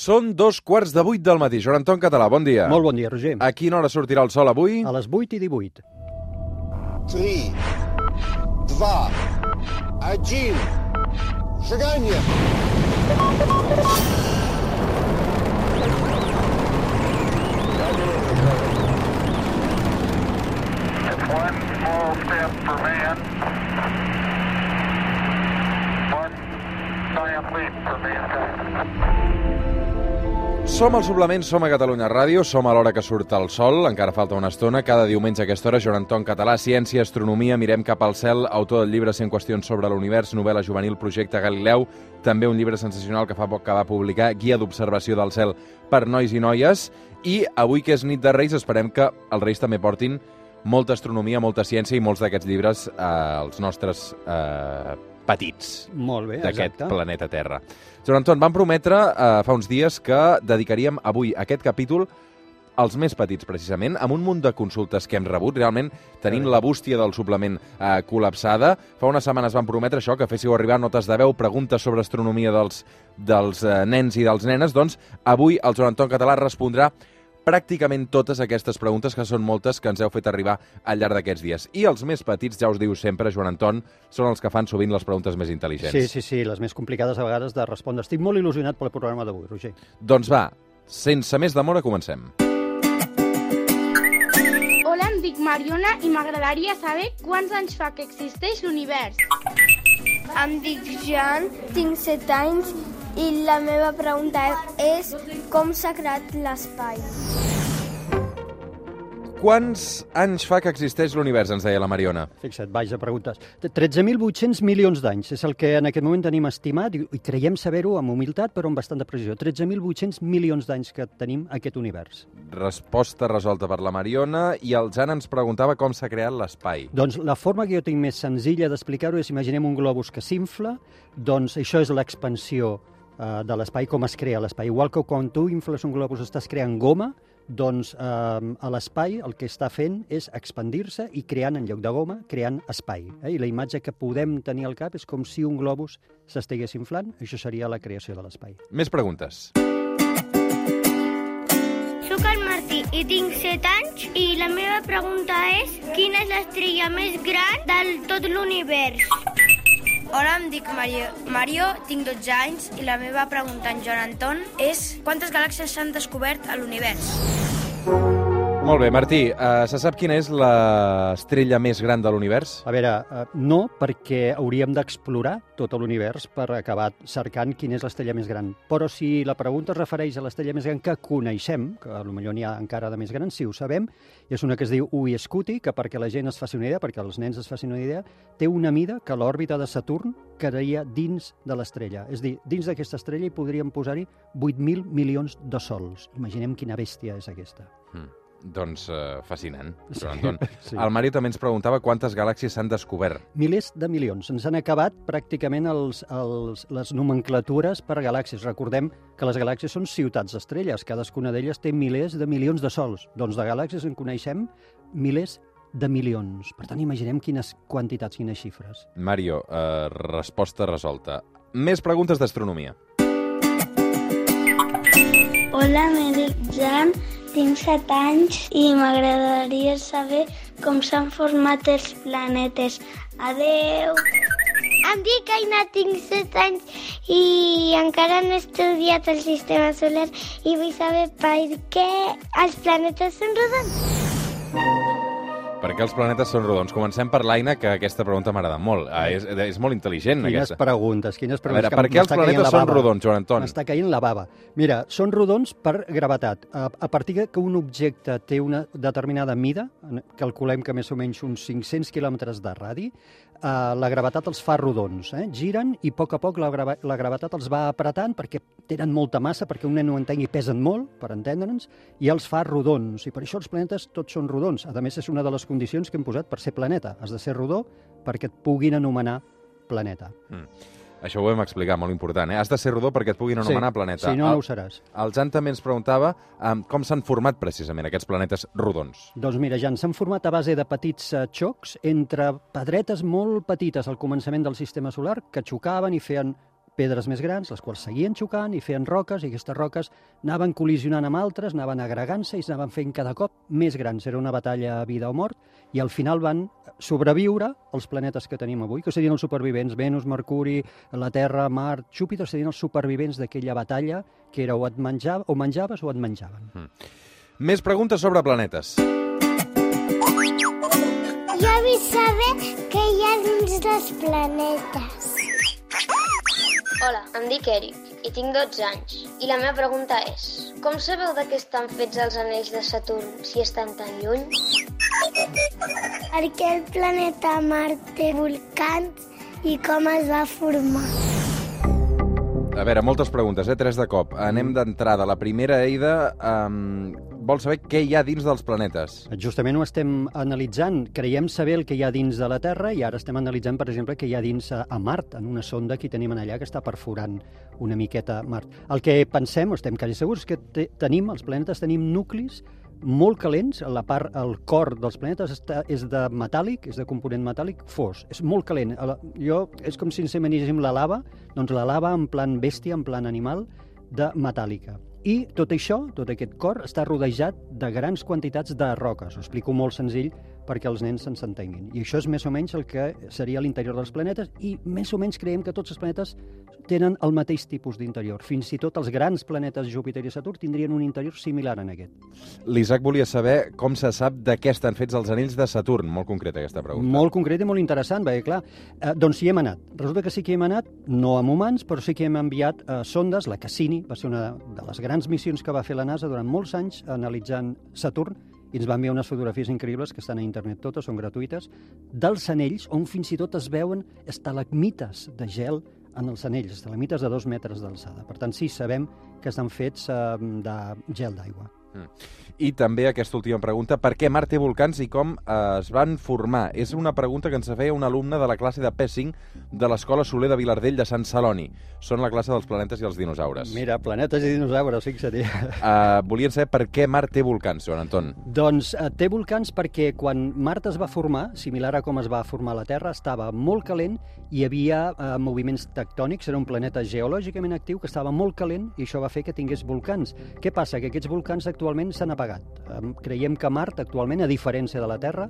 Són dos quarts de vuit del matí. Joan Anton Català, bon dia. Molt bon dia, Roger. A quina hora sortirà el sol avui? A les vuit i 18. 3, 2, 1, seganya! One small step for man, one giant leap for mankind. Som al Suplement, som a Catalunya Ràdio, som a l'hora que surt el sol, encara falta una estona. Cada diumenge a aquesta hora, Joan Anton Català, Ciència, Astronomia, Mirem cap al cel, autor del llibre 100 qüestions sobre l'univers, novel·la juvenil, projecte Galileu, també un llibre sensacional que fa poc que va publicar, Guia d'observació del cel per nois i noies, i avui que és nit de Reis, esperem que els Reis també portin molta astronomia, molta ciència i molts d'aquests llibres eh, als nostres eh, petits Molt bé, d'aquest planeta Terra. Joan Anton, vam prometre eh, fa uns dies que dedicaríem avui aquest capítol als més petits, precisament, amb un munt de consultes que hem rebut. Realment tenim la bústia del suplement eh, col·lapsada. Fa unes setmanes vam prometre això, que féssiu arribar notes de veu, preguntes sobre astronomia dels, dels eh, nens i dels nenes. Doncs avui el Joan Anton Català respondrà pràcticament totes aquestes preguntes, que són moltes, que ens heu fet arribar al llarg d'aquests dies. I els més petits, ja us diu sempre, Joan Anton, són els que fan sovint les preguntes més intel·ligents. Sí, sí, sí, les més complicades a vegades de respondre. Estic molt il·lusionat pel programa d'avui, Roger. Doncs va, sense més demora, comencem. Hola, em dic Mariona i m'agradaria saber quants anys fa que existeix l'univers. Em dic Jan, tinc 7 anys i la meva pregunta és com s'ha creat l'espai. Quants anys fa que existeix l'univers, ens deia la Mariona? Fixa't, vaja preguntes. 13.800 milions d'anys és el que en aquest moment tenim estimat i, creiem saber-ho amb humilitat però amb bastant de precisió. 13.800 milions d'anys que tenim aquest univers. Resposta resolta per la Mariona i el Jan ens preguntava com s'ha creat l'espai. Doncs la forma que jo tinc més senzilla d'explicar-ho és, imaginem un globus que s'infla, doncs això és l'expansió eh, de l'espai, com es crea l'espai. Igual que quan tu infles un globus estàs creant goma, doncs eh, a l'espai el que està fent és expandir-se i creant, en lloc de goma, creant espai. Eh? I la imatge que podem tenir al cap és com si un globus s'estigués inflant, això seria la creació de l'espai. Més preguntes. Soc el Martí i tinc 7 anys i la meva pregunta és quina és l'estrella més gran del tot l'univers? Hola, em dic Mario. Mario, tinc 12 anys i la meva pregunta en Joan Anton és quantes galàxies s'han descobert a l'univers? Molt bé, Martí, uh, se sap quina és l'estrella més gran de l'univers? A veure, eh, no, perquè hauríem d'explorar tot l'univers per acabar cercant quina és l'estrella més gran. Però si la pregunta es refereix a l'estrella més gran que coneixem, que potser n'hi ha encara de més grans, si ho sabem, és una que es diu Ui Scuti, que perquè la gent es faci una idea, perquè els nens es facin una idea, té una mida que l'òrbita de Saturn quedaria dins de l'estrella. És a dir, dins d'aquesta estrella hi podríem posar-hi 8.000 milions de sols. Imaginem quina bèstia és aquesta. Mm. Doncs uh, fascinant, Joan Anton. Sí. El Mario també ens preguntava quantes galàxies s'han descobert. Milers de milions. Ens han acabat pràcticament els, els, les nomenclatures per galàxies. Recordem que les galàxies són ciutats estrelles. Cadascuna d'elles té milers de milions de sols. Doncs de galàxies en coneixem milers de milions. Per tant, imaginem quines quantitats, quines xifres. Mario, uh, resposta resolta. Més preguntes d'astronomia. Hola, me dic Jan, tinc 7 anys i m'agradaria saber com s'han format els planetes. Adeu! Em dic Aina, tinc 7 anys i encara no he estudiat el sistema solar i vull saber per què els planetes són rodons. Per què els planetes són rodons? Comencem per l'Aina, que aquesta pregunta m'agrada molt. Ah, és, és molt intel·ligent, Quines aquesta. preguntes, quines A preguntes. veure, que per què els planetes la són rodons, Joan Anton? M'està caient la bava. Mira, són rodons per gravetat. A, a partir que un objecte té una determinada mida, calculem que més o menys uns 500 quilòmetres de radi, eh, la gravetat els fa rodons. Eh? Giren i a poc a poc la, grava, la gravetat els va apretant perquè tenen molta massa, perquè un nen ho entengui, pesen molt, per entendre'ns, i els fa rodons. I per això els planetes tots són rodons. A més, és una de les condicions que hem posat per ser planeta. Has de ser rodó perquè et puguin anomenar planeta. Això ho vam explicar, molt important. Eh? Has de ser rodó perquè et puguin anomenar sí, planeta. Si no, el, no ho seràs. el Jan també ens preguntava um, com s'han format precisament aquests planetes rodons. Doncs mira, Jan, s'han format a base de petits eh, xocs entre pedretes molt petites al començament del sistema solar que xocaven i feien pedres més grans, les quals seguien xocant i feien roques, i aquestes roques anaven col·lisionant amb altres, anaven agregant-se i s'anaven fent cada cop més grans. Era una batalla a vida o mort, i al final van sobreviure els planetes que tenim avui, que serien els supervivents, Venus, Mercuri, la Terra, Mart, Júpiter, serien els supervivents d'aquella batalla que era o et menjava, o menjaves o et menjaven. Més preguntes sobre planetes. Jo vull saber què hi ha dins dels planetes. Hola, em dic Eric i tinc 12 anys. I la meva pregunta és, com sabeu de què estan fets els anells de Saturn si estan tan lluny? Per què el planeta Mart té volcans i com es va formar? A veure, moltes preguntes, eh? Tres de cop. Anem d'entrada. La primera, Eida, um, vol saber què hi ha dins dels planetes. Justament ho estem analitzant. Creiem saber el que hi ha dins de la Terra i ara estem analitzant, per exemple, què hi ha dins a, a Mart, en una sonda que tenim allà que està perforant una miqueta Mart. El que pensem, o estem quasi segurs, que te, tenim, els planetes tenim nuclis molt calents, la part, el cor dels planetes està, és de metàl·lic, és de component metàl·lic fos, és molt calent. El- Jo, és com si ens imaginéssim la lava, doncs la lava en plan bèstia, en plan animal, de metàl·lica. I tot això, tot aquest cor, està rodejat de grans quantitats de roques. Ho explico molt senzill perquè els nens se'n s'entenguin. I això és més o menys el que seria l'interior dels planetes i més o menys creiem que tots els planetes tenen el mateix tipus d'interior. Fins i tot els grans planetes Júpiter i Saturn tindrien un interior similar en aquest. L'Isaac volia saber com se sap de què estan fets els anells de Saturn. Molt concreta aquesta pregunta. Molt concret i molt interessant, perquè clar, eh, doncs hi hem anat. Resulta que sí que hi hem anat, no amb humans, però sí que hem enviat eh, sondes, la Cassini, va ser una de les grans missions que va fer la NASA durant molts anys analitzant Saturn, i ens va enviar unes fotografies increïbles que estan a internet totes, són gratuïtes, dels anells on fins i tot es veuen estalagmites de gel en els anells, estalagmites de dos metres d'alçada. Per tant, sí, sabem que estan fets eh, de gel d'aigua. I també aquesta última pregunta, per què Mart té volcans i com eh, es van formar? És una pregunta que ens feia un alumne de la classe de P5 de l'Escola Soler de Vilardell de Sant Celoni. Són la classe dels planetes i els dinosaures. Mira, planetes i dinosaures, fixa't. Uh, volien saber per què Mart té volcans, Joan Anton. Doncs eh, té volcans perquè quan Mart es va formar, similar a com es va formar la Terra, estava molt calent i hi havia eh, moviments tectònics, era un planeta geològicament actiu que estava molt calent i això va fer que tingués volcans. Què passa? Que aquests volcans actualment s'han apagat. Creiem que Mart actualment, a diferència de la Terra,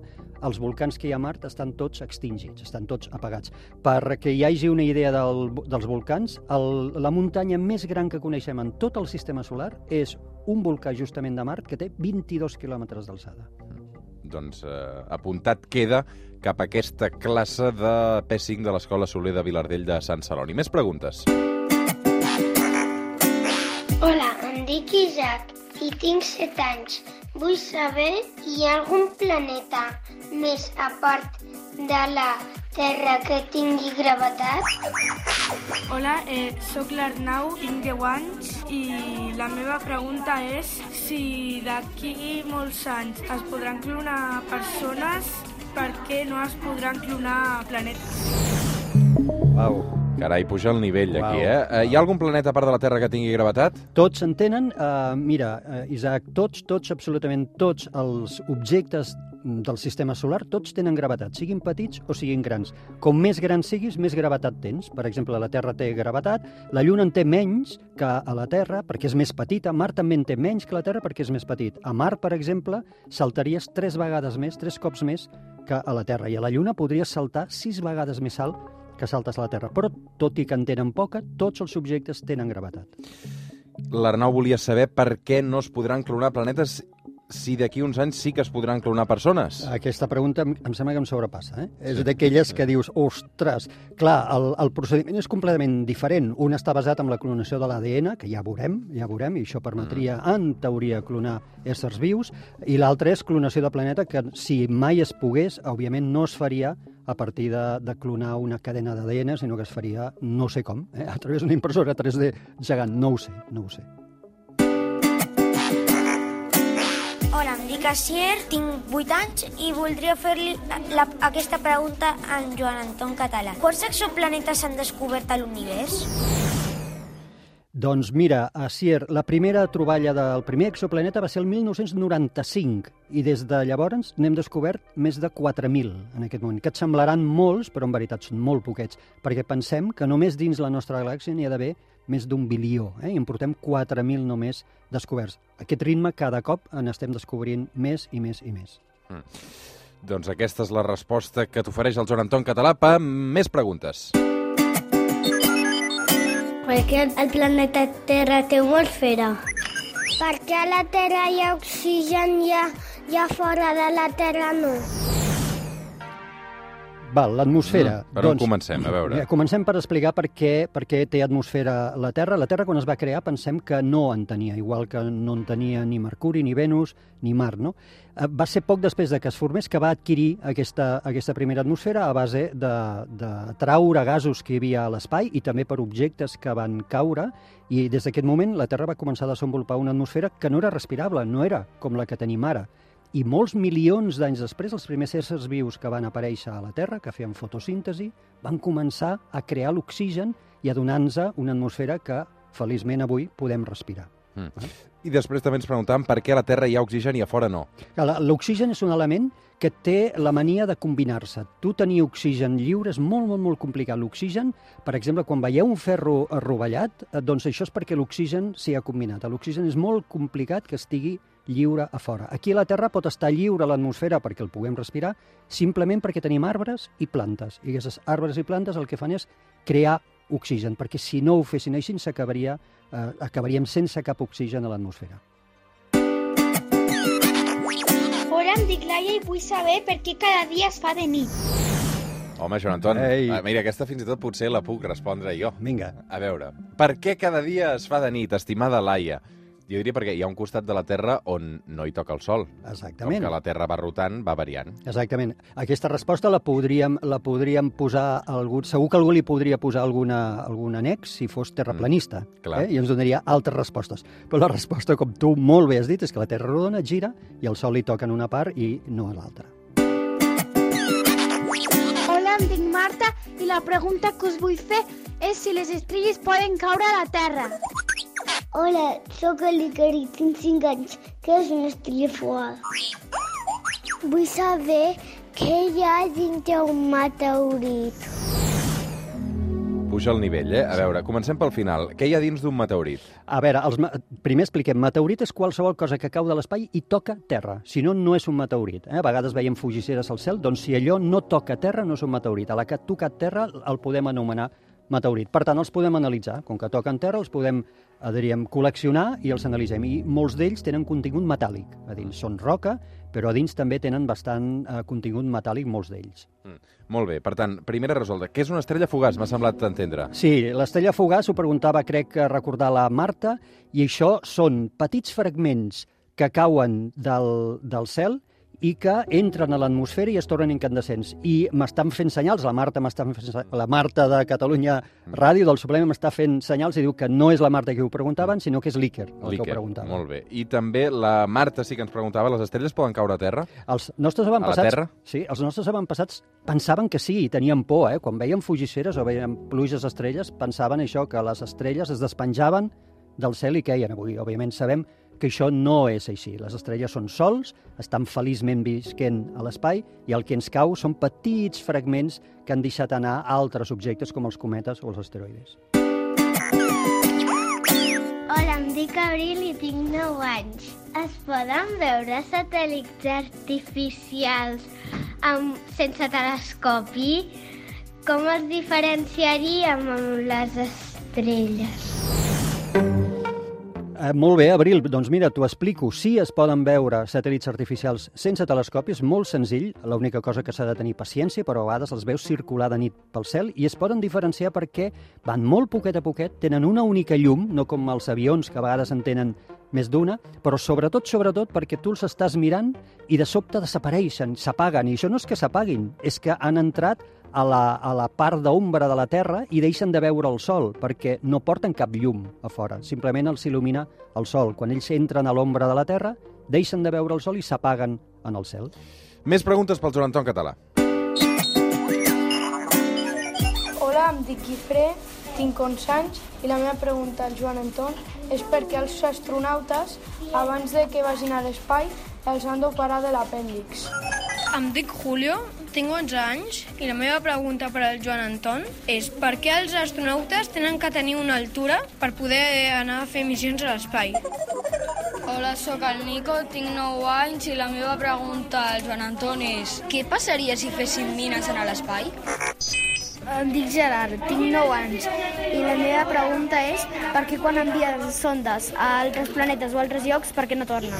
els volcans que hi ha a Mart estan tots extingits, estan tots apagats. Perquè hi hagi una idea del, dels volcans, el, la muntanya més gran que coneixem en tot el sistema solar és un volcà justament de Mart que té 22 quilòmetres d'alçada. Doncs eh, apuntat queda cap a aquesta classe de P5 de l'Escola Soler de Vilardell de Sant Celoni. Més preguntes. Hola, em dic Isaac i tinc 7 anys. Vull saber hi ha algun planeta més a part de la Terra que tingui gravetat? Hola, eh, sóc l'Arnau, tinc 10 anys i la meva pregunta és si d'aquí molts anys es podran clonar persones, per què no es podran clonar planetes? Wow. Carai, puja el nivell aquí, Uau. eh? eh? Hi ha algun planeta a part de la Terra que tingui gravetat? Tots en tenen, uh, mira, uh, Isaac, tots, tots, absolutament tots els objectes del sistema solar, tots tenen gravetat, siguin petits o siguin grans. Com més gran siguis, més gravetat tens. Per exemple, la Terra té gravetat, la Lluna en té menys que a la Terra perquè és més petita, Mart també en té menys que la Terra perquè és més petit. A Mart, per exemple, saltaries tres vegades més, tres cops més que a la Terra, i a la Lluna podries saltar sis vegades més alt que saltes a la Terra. Però, tot i que en tenen poca, tots els objectes tenen gravetat. L'Arnau volia saber per què no es podran clonar planetes si d'aquí uns anys sí que es podran clonar persones. Aquesta pregunta em em sembla que em sobrepassa. Eh? És d'aquelles que dius, ostres, clar, el, el procediment és completament diferent. Un està basat en la clonació de l'ADN, que ja veurem, ja veurem, i això permetria, en teoria, clonar éssers vius, i l'altre és clonació de planeta, que si mai es pogués, òbviament no es faria a partir de, de clonar una cadena d'ADN, sinó que es faria no sé com, eh? a través d'una impressora 3D gegant. No ho sé, no ho sé. Hola, em dic Asier, tinc 8 anys i voldria fer-li aquesta pregunta a en Joan Anton Català. Quants exoplanetes s'han descobert a l'univers? Doncs mira, a Sier, la primera troballa del primer exoplaneta va ser el 1995 i des de llavors n'hem descobert més de 4.000 en aquest moment, que et semblaran molts, però en veritat són molt poquets, perquè pensem que només dins la nostra galàxia n'hi ha d'haver més d'un bilió, eh? i en portem 4.000 només descoberts. Aquest ritme cada cop en estem descobrint més i més i més. Mm. Doncs aquesta és la resposta que t'ofereix el Joan Anton Català per més preguntes. Per què el planeta Terra té atmosfera? Per què a la Terra hi ha oxigen i a, i a fora de la Terra no? Val, l'atmosfera. Mm, per on comencem? A veure. Ja, comencem per explicar per què, per què té atmosfera la Terra. La Terra, quan es va crear, pensem que no en tenia, igual que no en tenia ni Mercuri, ni Venus, ni Mar, no? Eh, Va ser poc després de que es formés que va adquirir aquesta, aquesta primera atmosfera a base de, de traure gasos que hi havia a l'espai i també per objectes que van caure i des d'aquest moment la Terra va començar a desenvolupar una atmosfera que no era respirable, no era com la que tenim ara. I molts milions d'anys després, els primers éssers vius que van aparèixer a la Terra, que feien fotosíntesi, van començar a crear l'oxigen i a donar-nos una atmosfera que, feliçment, avui podem respirar. Mm. I després també ens preguntàvem per què a la Terra hi ha oxigen i a fora no. La- L'oxigen és un element que té la mania de combinar-se. Tu tenir oxigen lliure és molt, molt, molt complicat. L'oxigen, per exemple, quan veieu un ferro rovellat, eh, doncs això és perquè l'oxigen s'hi ha combinat. L'oxigen és molt complicat que estigui lliure a fora. Aquí a la Terra pot estar lliure a l'atmosfera perquè el puguem respirar, simplement perquè tenim arbres i plantes. I aquests arbres i plantes el que fan és crear oxigen, perquè si no ho fessin així s'acabaria eh, acabaríem sense cap oxigen a l'atmosfera. Hola, em dic Laia i vull saber per què cada dia es fa de nit. Home, Joan Anton, Ei. eh, mira, aquesta fins i tot potser la puc respondre jo. Vinga. A veure, per què cada dia es fa de nit, estimada Laia? Jo diria perquè hi ha un costat de la Terra on no hi toca el sol. Exactament. Com que la Terra va rotant, va variant. Exactament. Aquesta resposta la podríem, la podríem posar a algú... Segur que algú li podria posar alguna, algun annex si fos terraplanista. Mm, clar. eh? I ens donaria altres respostes. Però la resposta, com tu molt bé has dit, és que la Terra rodona gira i el Sol li toca en una part i no a l'altra. Hola, em dic Marta i la pregunta que us vull fer és si les estrelles poden caure a la Terra. Hola, sóc el Iker i tinc 5 anys. Què és una estrella fugada? Vull saber què hi ha dintre un meteorit. Puja el nivell, eh? A veure, comencem pel final. Què hi ha dins d'un meteorit? A veure, els, ma- primer expliquem. Meteorit és qualsevol cosa que cau de l'espai i toca terra. Si no, no és un meteorit. Eh? A vegades veiem fugisseres al cel, doncs si allò no toca terra, no és un meteorit. A la que ha tocat terra el podem anomenar meteorit. Per tant, els podem analitzar. Com que toquen terra, els podem, eh, diríem, col·leccionar i els analitzem. I molts d'ells tenen contingut metàl·lic. A dins són roca, però a dins també tenen bastant eh, contingut metàl·lic, molts d'ells. Mm. Molt bé, per tant, primera resolta. Què és una estrella fugaç? M'ha semblat entendre. Sí, l'estrella fugaz ho preguntava, crec que recordar la Marta, i això són petits fragments que cauen del, del cel i que entren a l'atmosfera i es tornen incandescents. I m'estan fent senyals, la Marta m'està fent la Marta de Catalunya Ràdio del suplement m'està fent senyals i diu que no és la Marta que ho preguntaven, sinó que és l'Iker el que ho preguntava. molt bé. I també la Marta sí que ens preguntava, les estrelles poden caure a terra? Els nostres A la avantpassats... Terra? Sí, els nostres avantpassats pensaven que sí i tenien por, eh? Quan veien fugisseres o veien pluges estrelles, pensaven això, que les estrelles es despenjaven del cel i queien. Avui, òbviament, sabem que això no és així. Les estrelles són sols, estan feliçment visquent a l'espai i el que ens cau són petits fragments que han deixat anar altres objectes com els cometes o els asteroides. Hola, em dic Abril i tinc 9 anys. Es poden veure satèl·lits artificials amb, sense telescopi? Com els diferenciaríem amb les estrelles? Eh, molt bé, Abril. Doncs mira, t'ho explico. Sí es poden veure satèl·lits artificials sense telescopi, és molt senzill. L'única cosa que s'ha de tenir paciència, però a vegades els veus circular de nit pel cel i es poden diferenciar perquè van molt poquet a poquet, tenen una única llum, no com els avions que a vegades en tenen més d'una, però sobretot, sobretot, perquè tu els estàs mirant i de sobte desapareixen, s'apaguen. I això no és que s'apaguin, és que han entrat a la, a la part d'ombra de la Terra i deixen de veure el Sol, perquè no porten cap llum a fora, simplement els il·lumina el Sol. Quan ells entren a l'ombra de la Terra, deixen de veure el Sol i s'apaguen en el cel. Més preguntes pel Joan Anton Català. Hola, em dic Guifré, tinc 11 anys i la meva pregunta al Joan Anton és per què els astronautes, abans de que vagin a l'espai, els han d'operar de l'apèndix. Em dic Julio, tinc 11 anys i la meva pregunta per al Joan Anton és per què els astronautes tenen que tenir una altura per poder anar a fer missions a l'espai? Hola, sóc el Nico, tinc 9 anys i la meva pregunta al Joan Anton és què passaria si féssim mines a l'espai? Em dic Gerard, tinc 9 anys i la meva pregunta és per què quan envien sondes a altres planetes o altres llocs, per què no tornen?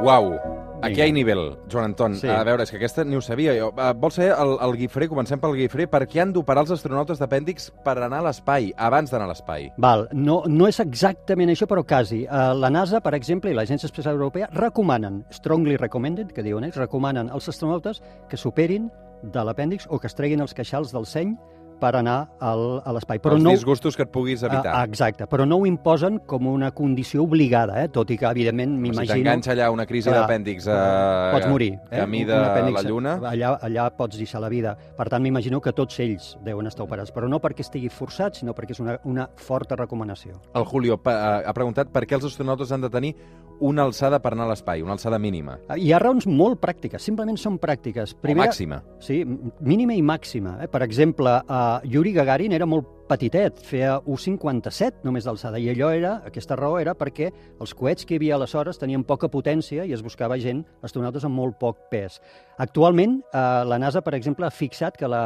Uau, aquí hi ha nivell, Joan Anton. Sí. A veure, és que aquesta ni ho sabia jo. Uh, vols ser el, el guifrer? Comencem pel guifrer. Per què han d'operar els astronautes d'apèndix per anar a l'espai, abans d'anar a l'espai? Val, no, no és exactament això, però quasi. Uh, la NASA, per exemple, i l'Agència Espacial Europea recomanen, strongly recommended, que diuen ells, recomanen als astronautes que superin de l'apèndix o que es treguin els queixals del seny per anar al, a l'espai. Però els no, disgustos que et puguis evitar. Ah, exacte, però no ho imposen com una condició obligada, eh? tot i que, evidentment, si m'imagino... t'enganxa allà una crisi d'apèndix eh, pots morir. Eh? camí de la Lluna. Allà, allà pots deixar la vida. Per tant, m'imagino que tots ells deuen estar operats, però no perquè estigui forçat, sinó perquè és una, una forta recomanació. El Julio eh, ha preguntat per què els astronautes han de tenir una alçada per anar a l'espai, una alçada mínima. Hi ha raons molt pràctiques, simplement són pràctiques. O màxima. Sí, mínima i màxima. Eh? Per exemple, uh, Yuri Gagarin era molt petitet, feia 1,57 només d'alçada, i allò era, aquesta raó era perquè els coets que hi havia aleshores tenien poca potència i es buscava gent, astronautes amb molt poc pes. Actualment, eh, la NASA, per exemple, ha fixat que la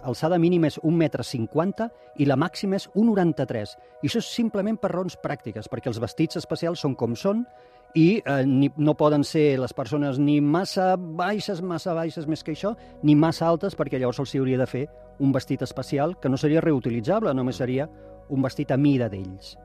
eh, mínima és 1,50 m i la màxima és 1,93 I això és simplement per raons pràctiques, perquè els vestits espacials són com són i eh, ni, no poden ser les persones ni massa baixes, massa baixes més que això, ni massa altes, perquè llavors se'ls hauria de fer un vestit especial que no seria reutilitzable, només seria un vestit a mida d'ells.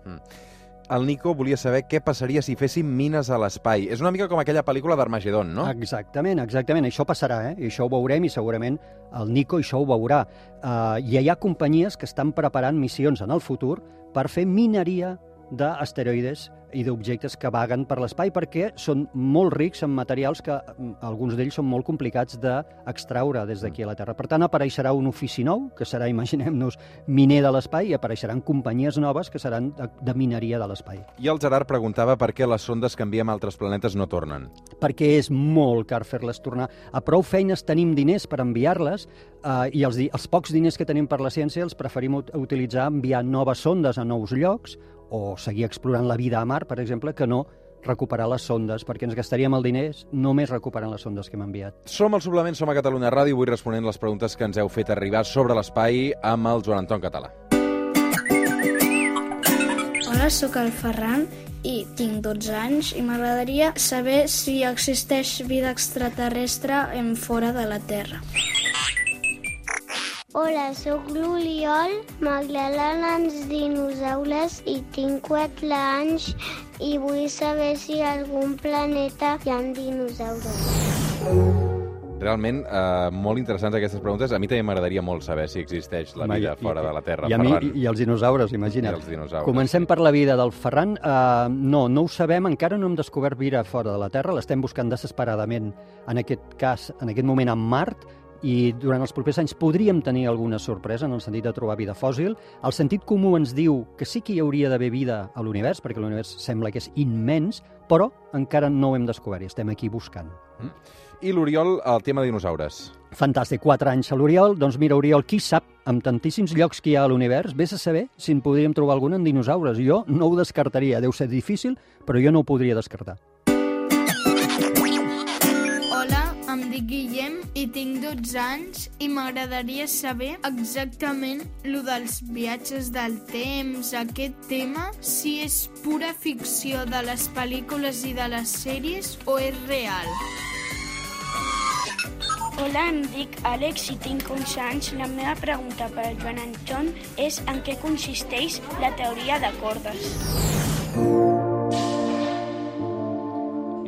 El Nico volia saber què passaria si féssim mines a l'espai. És una mica com aquella pel·lícula d'Armagedon, no? Exactament, exactament. Això passarà, eh? I això ho veurem i segurament el Nico això ho veurà. Uh, I hi ha companyies que estan preparant missions en el futur per fer mineria d'asteroides i d'objectes que vaguen per l'espai perquè són molt rics en materials que mm, alguns d'ells són molt complicats d'extraure des d'aquí a la Terra. Per tant, apareixerà un ofici nou, que serà, imaginem-nos, miner de l'espai, i apareixeran companyies noves que seran de, mineria de l'espai. I el Gerard preguntava per què les sondes que enviem a altres planetes no tornen. perquè és molt car fer-les tornar. A prou feines tenim diners per enviar-les eh, i els, els pocs diners que tenim per la ciència els preferim ut- utilitzar enviar noves sondes a nous llocs o seguir explorant la vida a mar, per exemple, que no recuperar les sondes, perquè ens gastaríem el diners només recuperant les sondes que hem enviat. Som al Suplement, som a Catalunya Ràdio, avui responent les preguntes que ens heu fet arribar sobre l'espai amb el Joan Anton Català. Hola, sóc el Ferran i tinc 12 anys i m'agradaria saber si existeix vida extraterrestre en fora de la Terra. Hola, sóc l'Oriol, m'agraden els dinosaures i tinc 4 anys i vull saber si a algun planeta hi ha dinosaures. Realment, eh, molt interessants aquestes preguntes. A mi també m'agradaria molt saber si existeix la vida i- fora de la Terra, I, a mi, Ferran. i, I els dinosaures, imagina't. I els dinosaures, Comencem per la vida del Ferran. Uh, no, no ho sabem, encara no hem descobert vida fora de la Terra, l'estem buscant desesperadament, en aquest cas, en aquest moment, en Mart, i durant els propers anys podríem tenir alguna sorpresa en el sentit de trobar vida fòssil. El sentit comú ens diu que sí que hi hauria d'haver vida a l'univers, perquè l'univers sembla que és immens, però encara no ho hem descobert i estem aquí buscant. I l'Oriol, el tema de dinosaures. Fantàstic, 4 anys a l'Oriol. Doncs mira, Oriol, qui sap, amb tantíssims llocs que hi ha a l'univers, vés a saber si en podríem trobar algun en dinosaures. Jo no ho descartaria, deu ser difícil, però jo no ho podria descartar. Hola, em dic Guillem i tinc 12 anys i m'agradaria saber exactament lo dels viatges del temps, aquest tema, si és pura ficció de les pel·lícules i de les sèries o és real. Hola, em dic Àlex i tinc 11 anys. La meva pregunta per Joan Anton és en què consisteix la teoria de cordes.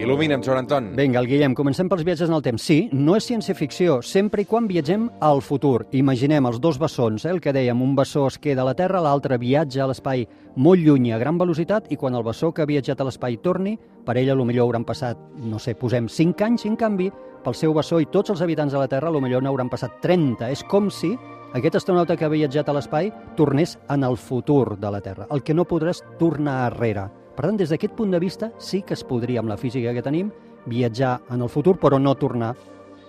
Il·lumina'm, Joan Anton. Vinga, el Guillem, comencem pels viatges en el temps. Sí, no és ciència-ficció, sempre i quan viatgem al futur. Imaginem els dos bessons, eh, el que dèiem, un bessó es queda a la Terra, l'altre viatja a l'espai molt lluny a gran velocitat, i quan el bessó que ha viatjat a l'espai torni, per ell a lo millor hauran passat, no sé, posem 5 anys, i en canvi, pel seu bessó i tots els habitants de la Terra, millor n'hauran passat 30. És com si aquest astronauta que ha viatjat a l'espai tornés en el futur de la Terra. El que no podràs tornar arrere. Per tant, des d'aquest punt de vista, sí que es podria, amb la física que tenim, viatjar en el futur, però no tornar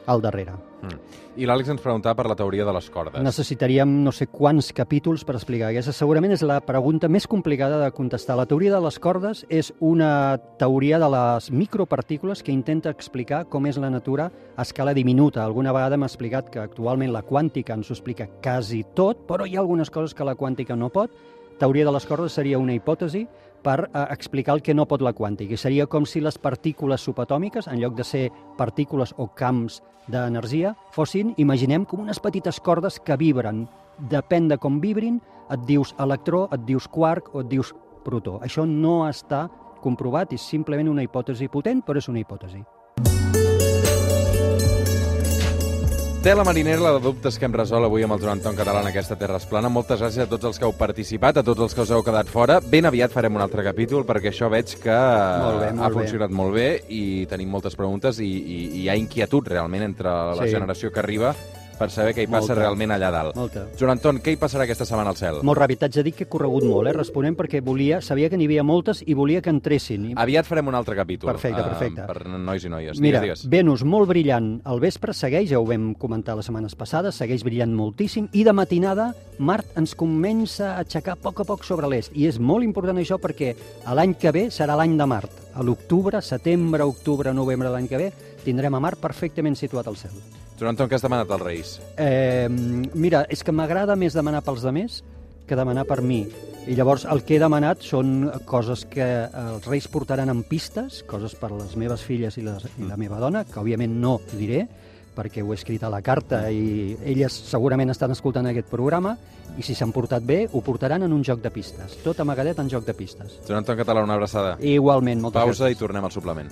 al darrere. Mm. I l'Àlex ens preguntava per la teoria de les cordes. Necessitaríem no sé quants capítols per explicar. Aquesta segurament és la pregunta més complicada de contestar. La teoria de les cordes és una teoria de les micropartícules que intenta explicar com és la natura a escala diminuta. Alguna vegada m'ha explicat que actualment la quàntica ens ho explica quasi tot, però hi ha algunes coses que la quàntica no pot. Teoria de les cordes seria una hipòtesi per eh, explicar el que no pot la quàntica. Seria com si les partícules subatòmiques, en lloc de ser partícules o camps d'energia, fossin, imaginem, com unes petites cordes que vibren. Depèn de com vibrin, et dius electró, et dius quark o et dius protó. Això no està comprovat, és simplement una hipòtesi potent, però és una hipòtesi. Tela marinera, la de dubtes que hem resolt avui amb el Joan Anton Català en aquesta Terra Esplana. Moltes gràcies a tots els que heu participat, a tots els que us heu quedat fora. Ben aviat farem un altre capítol, perquè això veig que Molt bé, molt ha bé. funcionat molt bé i tenim moltes preguntes i, i, i hi ha inquietud realment entre la Sí. generació que arriba per saber què hi passa Molta. realment allà dalt. Molta. Joan Anton, què hi passarà aquesta setmana al cel? Molt ràpid, t'haig de dir que he corregut molt, eh, responent, perquè volia, sabia que n'hi havia moltes i volia que entressin. I- Aviat farem un altre capítol. Perfecte, eh, perfecte. per nois i noies. Mira, digues, digues. Venus molt brillant al vespre, segueix, ja ho vam comentar les setmanes passades, segueix brillant moltíssim, i de matinada Mart ens comença a aixecar a poc a poc sobre l'est. I és molt important això perquè a l'any que ve serà l'any de Mart. A l'octubre, setembre, octubre, novembre de l'any que ve, tindrem a Mart perfectament situat al cel. Joan Anton, què has demanat als Reis? Eh, mira, és que m'agrada més demanar pels demés que demanar per mi. I llavors el que he demanat són coses que els reis portaran en pistes, coses per les meves filles i, les, i la meva dona, que òbviament no diré, perquè ho he escrit a la carta i elles segurament estan escoltant aquest programa i si s'han portat bé ho portaran en un joc de pistes. Tot amagadet en joc de pistes. Joan Anton Català, una abraçada. Igualment, moltes Pausa gràcies. i tornem al suplement.